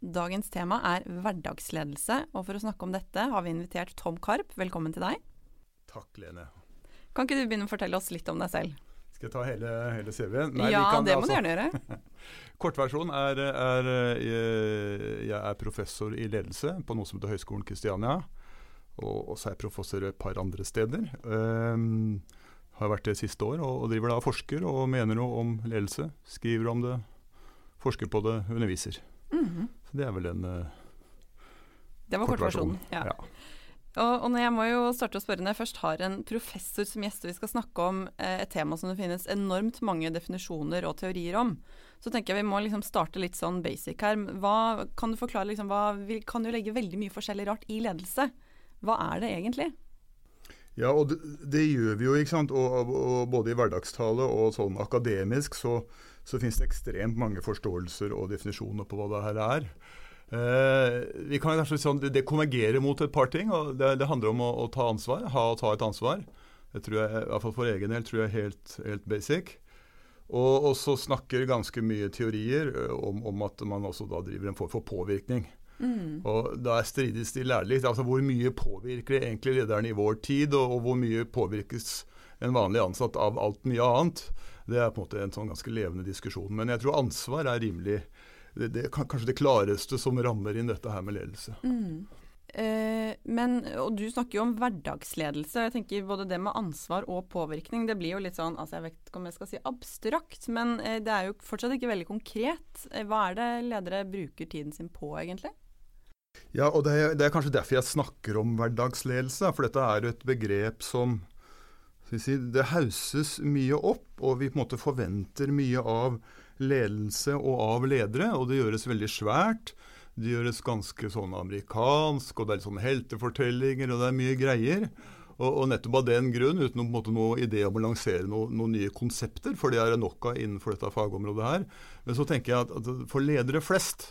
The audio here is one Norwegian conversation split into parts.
Dagens tema er hverdagsledelse, og for å snakke om dette har vi invitert Tom Karp. Velkommen til deg. Takk, Lene. Kan ikke du begynne å fortelle oss litt om deg selv? Skal jeg ta hele, hele CV-en? ja, det må du gjerne gjøre. Kortversjonen er, er Jeg er professor i ledelse på noe som heter Høgskolen Kristiania. Og så er jeg professor et par andre steder. Um, har vært det siste år, og, og driver da forsker og mener noe om ledelse. Skriver om det, forsker på det, underviser. Mm -hmm. Så det er vel en uh, Det var kortversjonen. Ja. ja. Og, og jeg må jo starte å spørre Når jeg først har en professor som gjest, og vi skal snakke om eh, et tema som det finnes enormt mange definisjoner og teorier om, så tenker jeg vi må liksom starte litt sånn basic her. Hva, kan du forklare liksom, hva, Vi kan jo legge veldig mye forskjellig rart i ledelse. Hva er det egentlig? Ja, og det, det gjør vi jo, ikke sant. Og, og både i hverdagstale og sånn akademisk så, så finnes det ekstremt mange forståelser og definisjoner på hva det her er. Eh, vi kan sånn, Det konvergerer mot et par ting. og Det, det handler om å, å, ta ansvar, ha og ta et ansvar. Det tror jeg, i hvert fall For egen del tror jeg er helt, helt basic. Og, og, så snakker ganske mye teorier eh, om, om, at man også da driver en form for påvirkning. Mm. Og Da strides de lærlig. Altså Hvor mye påvirker egentlig lederen i vår tid, og, og, hvor mye påvirkes en vanlig ansatt av alt mye annet? Det er på en måte en sånn ganske levende diskusjon. Men jeg tror ansvar er rimelig det, det kanskje det klareste som rammer inn dette her med ledelse. Mm. Eh, men, og Du snakker jo om hverdagsledelse. jeg tenker Både det med ansvar og påvirkning det blir jo litt sånn, altså jeg vet ikke om jeg skal si abstrakt, men eh, det er jo fortsatt ikke veldig konkret. Eh, hva er det ledere bruker tiden sin på, egentlig? Ja, og det er, det er kanskje derfor jeg snakker om hverdagsledelse. For dette er jo et begrep som si, Det hauses mye opp, og vi på en måte forventer mye av ledelse og av ledere, og det gjøres veldig svært. Det gjøres ganske sånn amerikansk, og det er litt sånn heltefortellinger, og det er mye greier. Og, og nettopp av den grunn, uten noe, noe idé om å lansere noen noe nye konsepter, for det er det nok av innenfor dette fagområdet her, men så tenker jeg at, at for ledere flest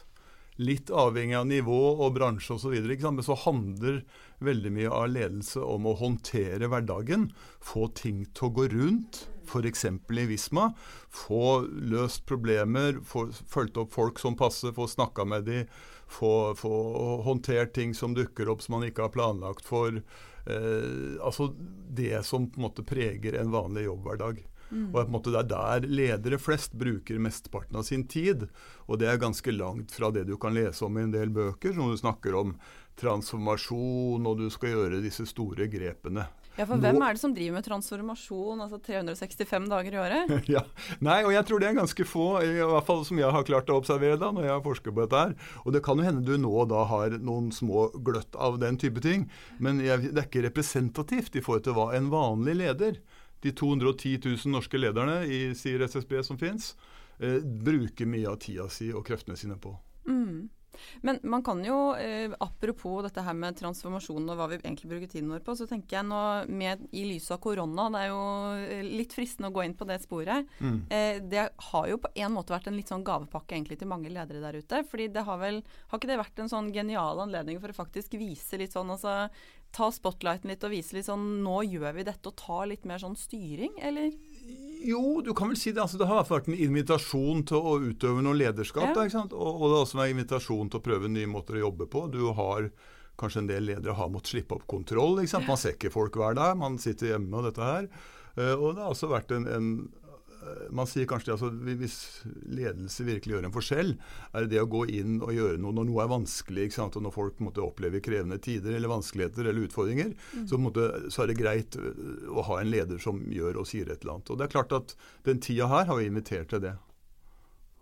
litt avhengig av nivå og bransje osv. videre, så handler veldig mye av ledelse om å håndtere hverdagen. Få ting til å gå rundt. F.eks. i Visma. Få løst problemer, få fulgt opp folk som passer, få snakka med dem. Få, få, håndtert ting som dukker opp som man ikke har planlagt for. Eh, altså det som på en måte preger en vanlig jobbhverdag. Mm. Og måte Det er der ledere flest bruker mesteparten av sin tid. Og det er ganske langt fra det du kan lese om i en del bøker, som du snakker om transformasjon, og du skal gjøre disse store grepene. Ja, for Hvem er det som driver med transformasjon altså 365 dager i året? ja, Nei, og jeg tror det er ganske få, i hvert fall som jeg har klart å observere da, når jeg har forsket på dette her. Og det kan jo hende du nå da har noen små gløtt av den type ting, men jeg, det er ikke representativt i forhold til hva en vanlig leder de 210 000 norske lederne i sier SSB som fins, eh, bruker mye av tida si og kreftene sine på. Mm. Men man kan jo, eh, apropos dette her med transformasjon og hva vi egentlig bruker tiden vår på, så tenker jeg nå med, i lys av korona, det er jo eh, litt fristende å gå inn på det sporet. Mm. Eh, det har jo på en måte vært en litt sånn gavepakke egentlig til mange ledere der ute. fordi det har vel Har ikke det vært en sånn genial anledning for å faktisk vise litt sånn altså ta spotlighten litt og vise litt sånn Nå gjør vi dette, og ta litt mer sånn styring, eller? Jo, du kan vel si det. Altså, det har vært en invitasjon til å utøve noe lederskap. Ja. Da, og, og, det har også en invitasjon til å prøve nye måter å jobbe på. Du har Kanskje en del ledere har måttet slippe opp kontroll. Man ser ikke folk hver dag, man sitter hjemme og dette her. Uh, og det har også vært en, en Eh, man sier kanskje altså, Hvis ledelse virkelig gjør en forskjell, er det det å gå inn og gjøre noe når noe er vanskelig, og når folk måtte, opplever krevende tider eller vanskeligheter eller utfordringer, mm. så, måtte, så, er det greit eh, å ha en leder som gjør og sier et eller annet. Og det er klart at Den tida her har vi invitert til det.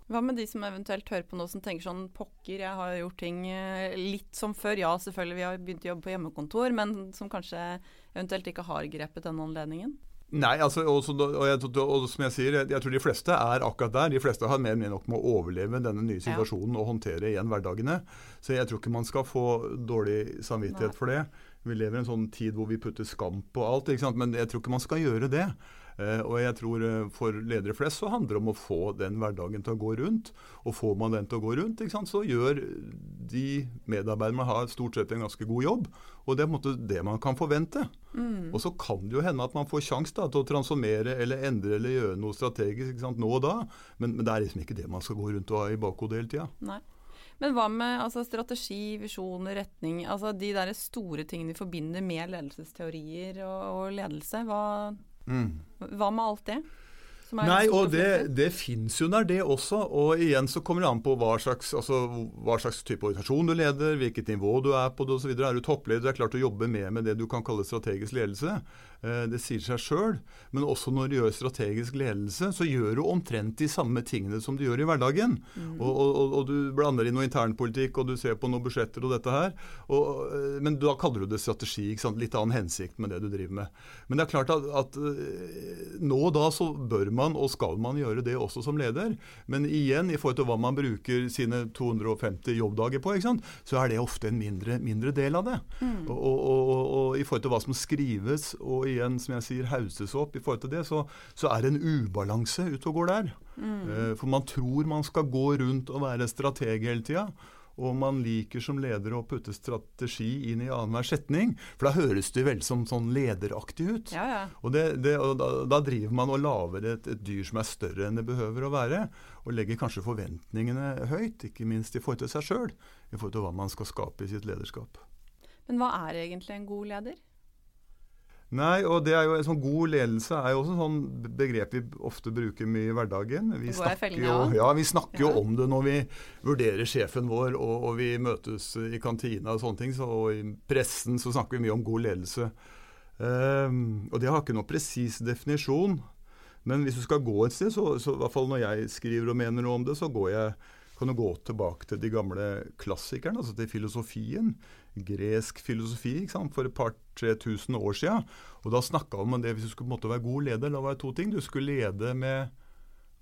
Hva med de som eventuelt hører på nå som tenker sånn pokker, jeg har gjort ting eh, litt som før. Ja, selvfølgelig, vi har begynt å jobbe på hjemmekontor, men som kanskje eventuelt ikke har grepet denne anledningen? Nei, altså, også, og, jeg, og, som jeg sier, jeg, jeg, tror de fleste er akkurat der. De fleste har mer eller nok med å overleve denne nye situasjonen ja. og håndtere igjen hverdagene. Så jeg tror ikke man skal få dårlig samvittighet Nei. for det. Vi lever i en sånn tid hvor vi putter skam på alt, men jeg tror ikke man skal gjøre det. Eh, og jeg tror eh, For ledere flest så handler det om å få den hverdagen til å gå rundt. Og får man den til å gå rundt, så gjør de medarbeiderne har stort sett en ganske god jobb. Og det er på en måte det man kan forvente. Mm. Og så kan det jo hende at man får sjanse til å transformere eller endre eller gjøre noe strategisk nå og da. Men, men, det er liksom ikke det man skal gå rundt og ha i bakhodet hele tida. Men hva med altså, strategi, visjoner, retning? Altså De der store tingene vi forbinder med ledelsesteorier og, og ledelse. Hva, Mm. Hva med alt det? Nei, og det, det fins jo der, det også. Og igjen så kommer det an på hva slags, altså, hva slags type organisasjon du leder, hvilket nivå du er på det osv. Er du toppleder, det er klart å jobbe mer med det du kan kalle strategisk ledelse. Eh, det sier seg sjøl. Men også når du gjør strategisk ledelse, så gjør du omtrent de samme tingene som du gjør i hverdagen. Mm. Og, og, og, du blander inn noe internpolitikk, og du ser på noen budsjetter og dette her. Og, eh, men da kaller du det strategi. Litt annen hensikt med det du driver med. Men det er klart at, at eh, nå og da så bør man og skal man gjøre det også som leder. Men igjen, i forhold til hva man bruker sine 250 jobbdager på, så er det ofte en mindre, mindre del av det. Mm. Og, og, i forhold til hva som skrives og igjen, som jeg sier, hauses opp i forhold til det, så, så er det en ubalanse ute og går der. Mm. Uh, for man tror man skal gå rundt og være strateg hele tida. Og man liker som leder å putte strategi inn i annenhver setning. For da høres det veldig som sånn lederaktig ut. Ja, ja. Og, det, det, og da, da, driver man og lager et, et, dyr som er større enn det behøver å være. Og legger kanskje forventningene høyt, ikke minst i forhold til seg sjøl. I forhold til hva man skal skape i sitt lederskap. Men hva er egentlig en god leder? Nei, og det er jo en sånn god ledelse er jo også sånn begrep vi ofte bruker mye i hverdagen. Vi snakker, jo, ja, vi snakker jo om det når vi vurderer sjefen vår og, og vi møtes i kantina og sånne ting. Så, og i pressen så snakker vi mye om god ledelse. Um, og det har ikke noen presis definisjon. Men hvis du skal gå et sted, så, så i hvert fall når jeg skriver og mener noe om det, så går jeg, kan du gå tilbake til de gamle klassikerne, altså til filosofien. Gresk filosofi ikke sant? for et par 3000 år sia. Og da snakka vi om det hvis du skulle måtte være god leder. Da var det to ting. Du skulle lede med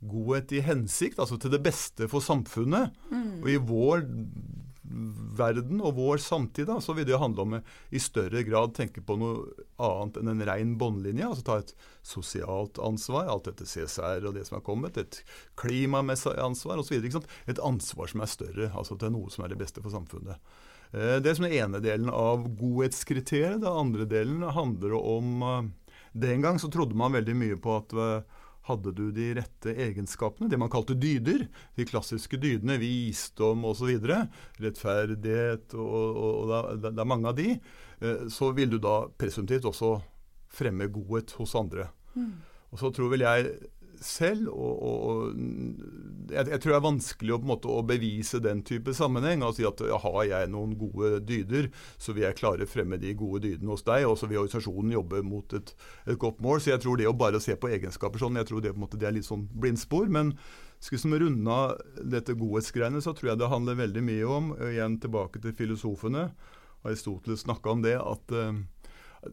godhet i hensikt, altså til det beste for samfunnet. Mm. Og i vår verden og vår samtid da, så vil det jo handle om i større grad tenke på noe annet enn en ren båndlinje. Altså ta et sosialt ansvar, alt dette CSR og det som er kommet, et klimamessig ansvar osv. Et ansvar som er større, altså til noe som er det beste for samfunnet. Eh, det er som den ene delen av godhetskriteriet. Den andre delen handler om eh, Den gang så trodde man veldig mye på at eh, hadde du de rette egenskapene, det man kalte dyder, de klassiske dydene, visdom osv., rettferdighet og, og, og det, er mange av de, så vil du da presumptivt også fremme godhet hos andre. Mm. Og så tror vel jeg selv. Og, og, jeg, jeg, tror det er vanskelig å, måte, å, bevise den type sammenheng. Og si at har jeg noen gode dyder, så vil jeg klare å fremme de gode dydene hos deg. Og så vil organisasjonen jobbe mot et, et, godt mål. Så jeg tror det å bare se på egenskaper sånn, jeg tror det, måte, det er litt sånn blindspor. Men skal vi runde av dette godhetsgreiene, så tror jeg det handler veldig mye om, igjen tilbake til filosofene, Aristoteles snakka om det, at uh,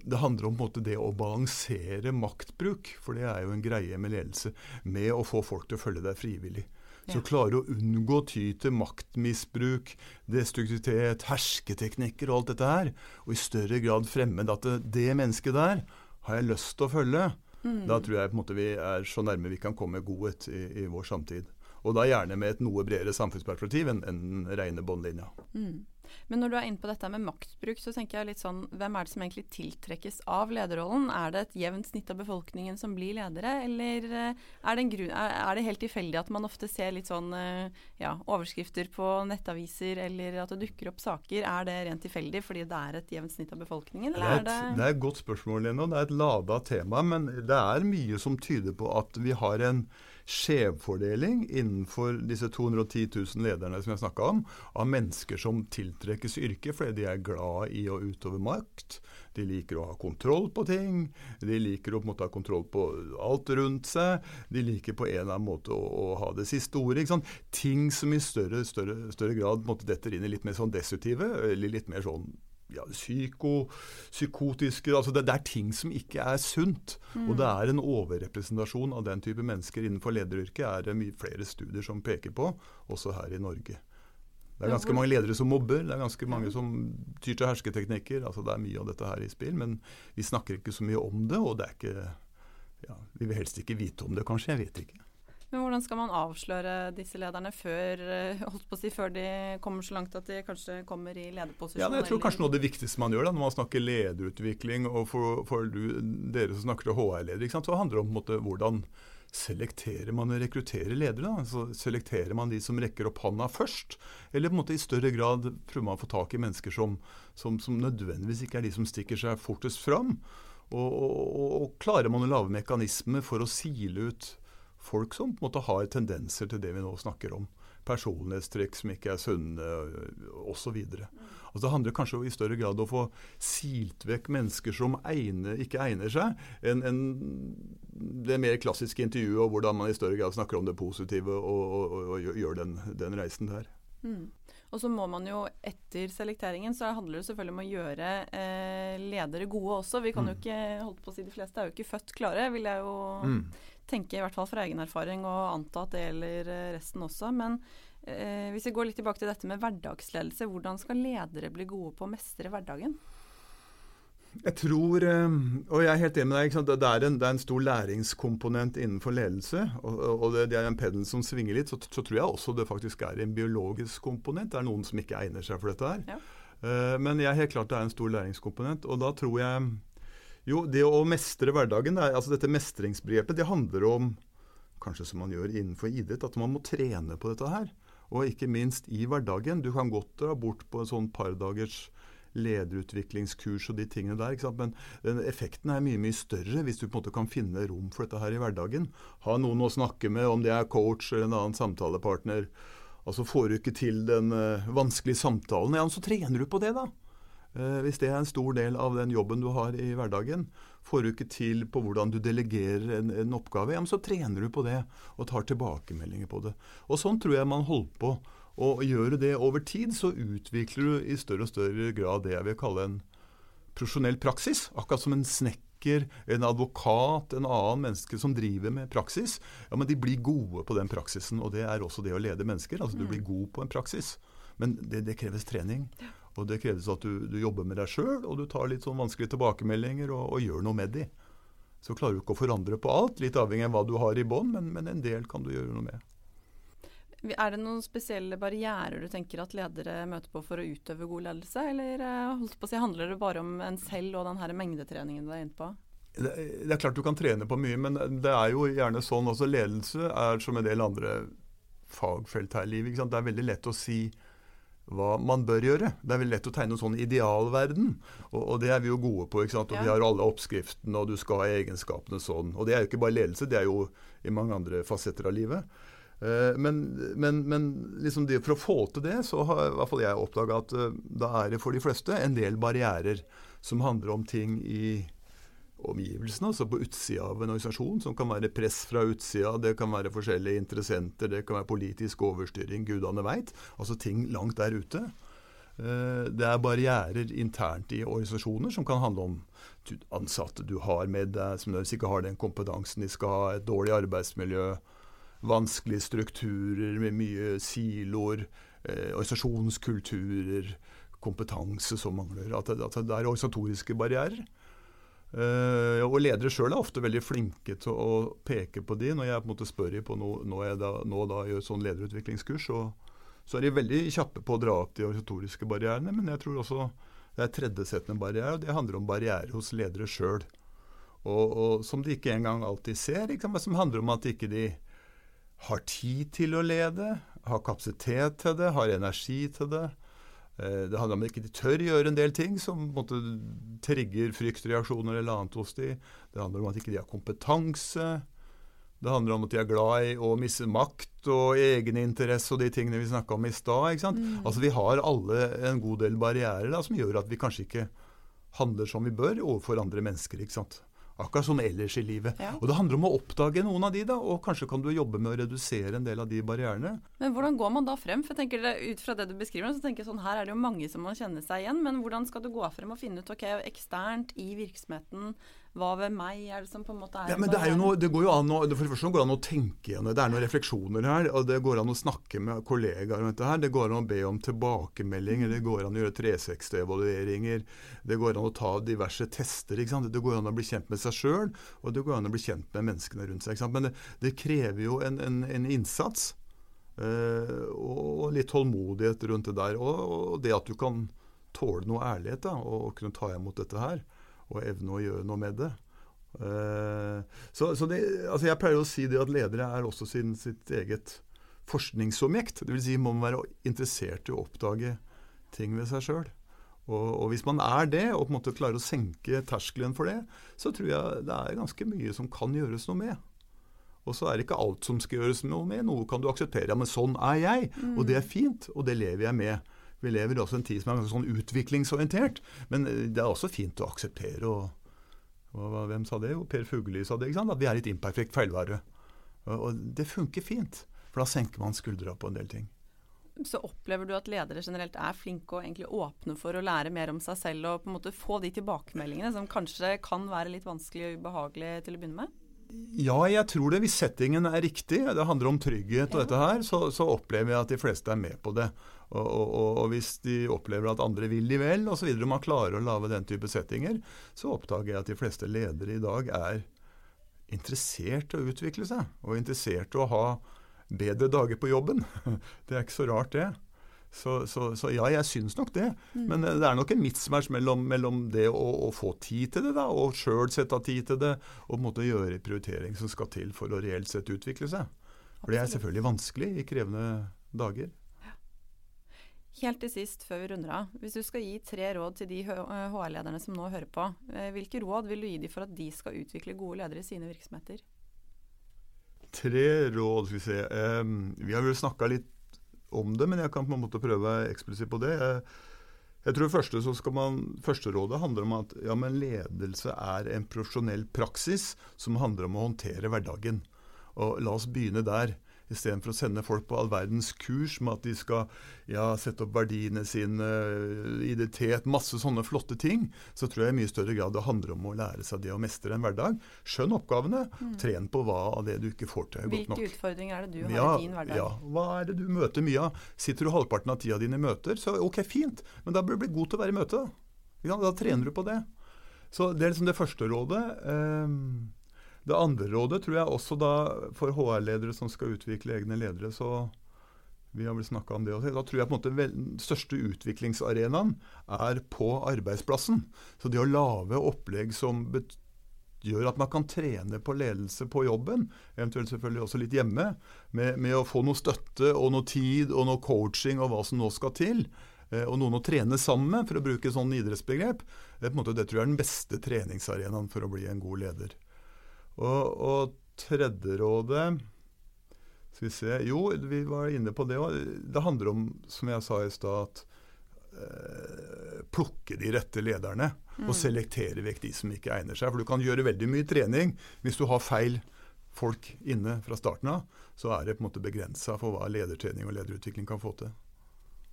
det handler om det å balansere maktbruk, for det er jo en greie med ledelse, med å få folk til å følge deg frivillig. Så ja. klare å unngå å ty til maktmisbruk, destruktivitet, hersketeknikker og alt dette her, og i større grad fremme at det, det mennesket der har jeg lyst til å følge. Mm. Da tror jeg på en måte vi er så nærme vi kan komme godhet i, i vår samtid. Og da gjerne med et noe bredere samfunnsperspektiv enn den rene båndlinja. Mm. Men når du er inne på dette med maktbruk, så tenker jeg litt sånn Hvem er det som egentlig tiltrekkes av lederrollen? Er det et jevnt snitt av befolkningen som blir ledere, eller eh, er det, grunn, er det helt tilfeldig at man ofte ser litt sånn eh, ja, overskrifter på nettaviser, eller at det dukker opp saker? Er det rent tilfeldig fordi det er et jevnt snitt av befolkningen? Det er, et, det... det, er et godt spørsmål, Leno. Det er et lada tema. Men det er mye som tyder på at vi har en skjevfordeling innenfor disse 210 000 lederne som jeg snakka om, av mennesker som tiltrekkes yrket fordi de er glad i å utøve makt. De liker å ha kontroll på ting. De liker å måte, ha kontroll på alt rundt seg. De liker på en eller annen måte å, å ha det siste ordet. Ting som i større, større, større grad måte, detter inn i litt mer sånn destruktive, eller litt mer sånn ja, psyko, psykotiske altså det, det, er ting som ikke er sunt. Mm. Og det er en overrepresentasjon av den type mennesker innenfor lederyrket. er det mye flere studier som peker på, også her i Norge. Det er ganske mange ledere som mobber, det er ganske mange som tyr til hersketeknikker. altså Det er mye av dette her i spill, men vi snakker ikke så mye om det. Og det er ikke ja, Vi vil helst ikke vite om det, kanskje. Jeg vet ikke. Men hvordan skal man avsløre disse lederne før, eh, si, før de kommer så langt at de kanskje kommer i lederposisjon? Ja, jeg tror kanskje noe av det viktigste man gjør da, når man snakker lederutvikling, og for, for du, dere som snakker til HR-ledere, så handler det om måte, hvordan selekterer man og rekrutterer ledere? Altså, selekterer man de som rekker opp hånda først? Eller på en måte i større grad prøver man å få tak i mennesker som, som, som nødvendigvis ikke er de som stikker seg fortest fram? Og, og, og klarer man å lage mekanismer for å sile ut folk som på en måte har tendenser til det vi nå snakker om. Personlighetstrekk som ikke er sunne, osv. Altså det handler kanskje i større grad om å få silt vekk mennesker som egner, ikke egner seg, enn en det mer klassiske intervjuet og hvordan man i større grad snakker om det positive og, og, og, og gjør den, den, reisen der. Mm. Og så må man jo etter selekteringen så handler det selvfølgelig om å gjøre eh, ledere gode også. Vi kan mm. jo ikke, holdt på å si De fleste er jo ikke født klare, vil jeg jo mm tenker i hvert fall fra egen erfaring og anta at det gjelder eh, resten også. Men eh, hvis vi går litt tilbake til dette med hverdagsledelse, hvordan skal ledere bli gode på å mestre hverdagen? Jeg tror, eh, og jeg er helt enig med deg, det er, en, det er en stor læringskomponent innenfor ledelse. Og, og det, det, er en pendel som svinger litt. Så, så, tror jeg også det faktisk er en biologisk komponent. Det er noen som ikke egner seg for dette her. Ja. Uh, men jeg er helt klart det er en stor læringskomponent. Og da tror jeg jo, det å mestre hverdagen, altså dette mestringsbegrepet, det handler om, kanskje som man gjør innenfor idrett, at man må trene på dette her. Og ikke minst i hverdagen. Du kan godt dra bort på en sånn pardagers lederutviklingskurs og de tingene der. Men effekten er mye mye større hvis du på en måte kan finne rom for dette her i hverdagen. Ha noen å snakke med, om det er coach eller en annen samtalepartner. Altså Får du ikke til den uh, vanskelige samtalen, ja, så trener du på det, da. Eh, hvis det er en stor del av den jobben du har i hverdagen, får du ikke til på hvordan du delegerer en, en oppgave, ja, så trener du på det og tar tilbakemeldinger på det. Og Sånn tror jeg man holder på. Og gjør du det over tid, så utvikler du i større og større grad det jeg vil kalle en profesjonell praksis. Akkurat som en snekker, en advokat, en annen menneske som driver med praksis. Ja, men De blir gode på den praksisen, og det er også det å lede mennesker. altså Du mm. blir god på en praksis. Men det, det kreves trening. Og Det kreves at du, du jobber med deg sjøl, og du tar litt sånn vanskelige tilbakemeldinger og, og gjør noe med de. Så klarer du ikke å forandre på alt, litt avhengig av hva du har i bånn, men, men, en del kan du gjøre noe med. Er det noen spesielle barrierer du tenker at ledere møter på for å utøve god ledelse, eller eh, holdt på å si, handler det bare om en selv og den mengdetreningen du er inne på? Det, det er klart du kan trene på mye, men det er jo gjerne sånn også ledelse er som en del andre fagfelt her i livet. Det er veldig lett å si hva man bør gjøre. Det er veldig lett å tegne en sånn idealverden, og, og, det er vi jo gode på. ikke sant? Og ja. Vi har alle oppskriftene, og du skal ha egenskapene sånn. Og det er jo ikke bare ledelse, det er jo i mange andre fasetter av livet. Eh, men, men, men liksom det, for å få til det, så har i hvert fall jeg oppdaga at uh, da er det for de fleste en del barrierer som handler om ting i omgivelsene, altså på utsida av en organisasjon, som kan være press fra utsida, det kan være forskjellige interessenter, det kan være politisk overstyring, gudene veit. Altså ting langt der ute. Eh, det er barrierer internt i organisasjoner som kan handle om ansatte du har med deg, som nødvendigvis ikke har den kompetansen de skal ha, et dårlig arbeidsmiljø, vanskelige strukturer med mye siloer, eh, organisasjonskulturer, kompetanse som mangler. At det, er organisatoriske barrierer. Uh, og ledere sjøl er ofte veldig flinke til å peke på de. Når jeg på en måte spør dem på noe, nå, da, nå da gjør sånn lederutviklingskurs, så, så, er de veldig kjappe på å dra opp de organisatoriske barrierene. Men jeg tror også det er tredjesettende barriere, og det handler om barrierer hos ledere sjøl. Og, og, som de ikke engang alltid ser, liksom, som handler om at ikke de har tid til å lede, har kapasitet til det, har energi til det. Eh, det handler om at de ikke tør gjøre en del ting som måte, trigger fryktreaksjoner eller annet hos dem. Det handler om at ikke de har kompetanse. Det handler om at de er glad i å miste makt og egeninteresse og de tingene vi snakka om i stad. Mm. Altså, vi har alle en god del barrierer da, som gjør at vi kanskje ikke handler som vi bør overfor andre mennesker. ikke sant? Akkurat som ellers i livet. Ja. Og Det handler om å oppdage noen av de, da, og kanskje kan du jobbe med å redusere en del av de barrierene. Men hvordan går man da frem? For jeg tenker det, Ut fra det du beskriver, så tenker jeg sånn, her er det jo mange som må kjenne seg igjen. Men hvordan skal du gå frem og finne ut ok, eksternt i virksomheten, hva ved meg er det som på en måte er Ja, men det, er jo noe, det går jo an å, for det første går det an å tenke igjen. Det er noen refleksjoner her. og Det går an å snakke med kollegaer om dette. her, Det går an å be om tilbakemeldinger. det går an å gjøre 360-evalueringer. Det går an å ta diverse tester. ikke sant? Det går an å bli kjent med seg sjøl, og det går an å bli kjent med menneskene rundt seg. Men det, det krever jo en, en, en innsats. eh, og litt tålmodighet rundt det der. Og, og det at du kan tåle noe ærlighet da, og kunne ta imot dette her og evne å gjøre noe med det. Eh, så, så det, altså jeg pleier å si det at ledere er også sin, sitt eget forskningsobjekt. Dvs. Si må man være interessert i å oppdage ting ved seg sjøl. Og, og, hvis man er det, og på en måte klarer å senke terskelen for det, så tror jeg det er ganske mye som kan gjøres noe med. Og så er det ikke alt som skal gjøres noe med. Noe kan du akseptere. Ja, men sånn er jeg, mm. og det er fint, og det lever jeg med. Vi lever også en tid som er ganske sånn utviklingsorientert. Men eh, det er også fint å akseptere. og, og Hvem sa det? Jo, Per Fugelli sa det. ikke sant? At vi er litt imperfekt feilvare. Og, og det funker fint. For da senker man skuldra på en del ting. Så opplever du at ledere generelt er flinke og egentlig åpne for å lære mer om seg selv og på en måte få de tilbakemeldingene som kanskje kan være litt vanskelig og ubehagelig til å begynne med? Ja, jeg tror det. Hvis settingen er riktig, det handler om trygghet og dette her, så, så opplever jeg at de fleste er med på det. Og, og, og, hvis de opplever at andre vil de vel, osv., man klarer å lage den type settinger, så oppdager jeg at de fleste ledere i dag er interessert i å utvikle seg. Og interessert i å ha bedre dager på jobben. Det er ikke så rart, det. Så, så, så, ja, jeg syns nok det. Mm. Men det er nok en mismatch mellom, mellom det å, å, få tid til det, da, og sjøl sette av tid til det, og på en måte gjøre prioritering som skal til for å reelt sett utvikle seg. For det er selvfølgelig vanskelig i krevende dager. Helt til sist, før vi runder av. Hvis du skal gi tre råd til de HR-lederne som nå hører på, eh, hvilke råd vil du gi dem for at de skal utvikle gode ledere i sine virksomheter? Tre råd, skal vi se. Um, vi har vel snakka litt om det, men jeg kan på en måte prøve eksplisitt på det. Jeg, jeg tror første, så skal man, første rådet handler om at ja, ledelse er en profesjonell praksis som handler om å håndtere hverdagen. Og La oss begynne der. Istedenfor å sende folk på all verdens kurs med at de skal ja, sette opp verdiene sine, identitet, masse sånne flotte ting, så tror jeg i mye større grad det handler om å lære seg det å mestre en hverdag. Skjønn oppgavene. Mm. Tren på hva av det du ikke får til Hvilke godt nok. Hvilke utfordringer er det du har ja, i din hverdag? Ja, Hva er det du møter mye av? Sitter du halvparten av tida dine i møter, så ok, fint, men da bør du bli god til å være i møte. Da, da trener du på det. Så Det er liksom det første rådet. Um, det andre rådet tror jeg også da for HR-ledere som skal utvikle egne ledere, så vi har vel snakka om det også. Da tror jeg på en måte den største utviklingsarenaen er på arbeidsplassen. Så det å lage opplegg som gjør at man kan trene på ledelse på jobben, eventuelt selvfølgelig også litt hjemme, med, med å få noe støtte og noe tid og noe coaching og hva som nå skal til, eh, og noen å trene sammen med, for å bruke sånn idrettsbegrep, det, måte, det tror jeg er den beste treningsarenaen for å bli en god leder. Og, og tredjerådet Skal vi se Jo, vi var inne på det òg. Det handler om, som jeg sa i stad, at eh, plukke de rette lederne. Mm. Og selektere vekk de som ikke egner seg. For du kan gjøre veldig mye trening hvis du har feil folk inne fra starten av. Så er det på en måte begrensa for hva ledertrening og lederutvikling kan få til.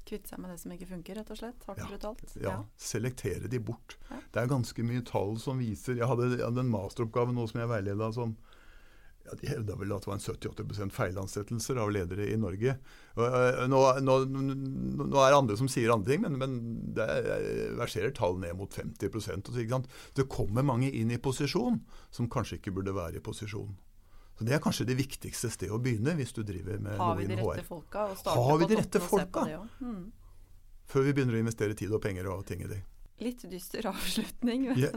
Kvitte seg med det som ikke funker, rett og slett? Hardt ja, brutalt? Ja. ja. Selektere de bort. Ja. Det er ganske mye tall som viser Jeg hadde, jeg hadde en masteroppgave nå som jeg veileda som ja, De hevda vel at det var en 78% feilansettelser av ledere i Norge. Og, nå, nå, nå, er det andre som sier andre ting, men, men det verserer tall ned mot 50% også, Det kommer mange inn i posisjon som kanskje ikke burde være i posisjon. Så Det er kanskje det viktigste stedet å begynne hvis du driver med Har noe innen HR. Folka, Har vi de rette folka? Mm. Før vi begynner å investere tid og penger og ting i det. Litt dyster avslutning. Ja.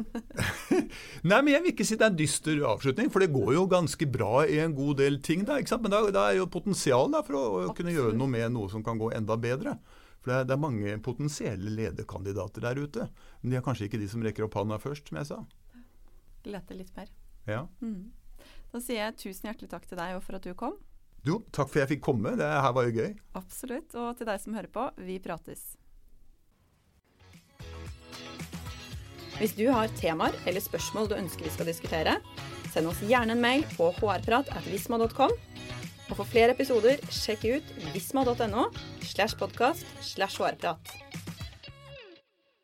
Nei, men jeg vil ikke si det er en dyster avslutning, for det går jo ganske bra i en god del ting. Da? Men da er jo potensial da, for å å kunne gjøre noe med noe som kan gå enda bedre. For det er, det er mange potensielle lederkandidater der ute. Men de er kanskje ikke de som rekker opp hånda først, som jeg sa. Lete litt mer. Ja. Mm. Da sier jeg tusen hjertelig takk til deg og for at du kom. Jo, takk for jeg fikk komme. Det her var jo gøy. Absolutt. Og til deg som hører på, vi prates. Hvis du har temaer eller spørsmål du ønsker vi skal diskutere, send oss gjerne en mail på hrprat.visma.com. Og for flere episoder, sjekk ut visma.no slash podkast slash hrprat.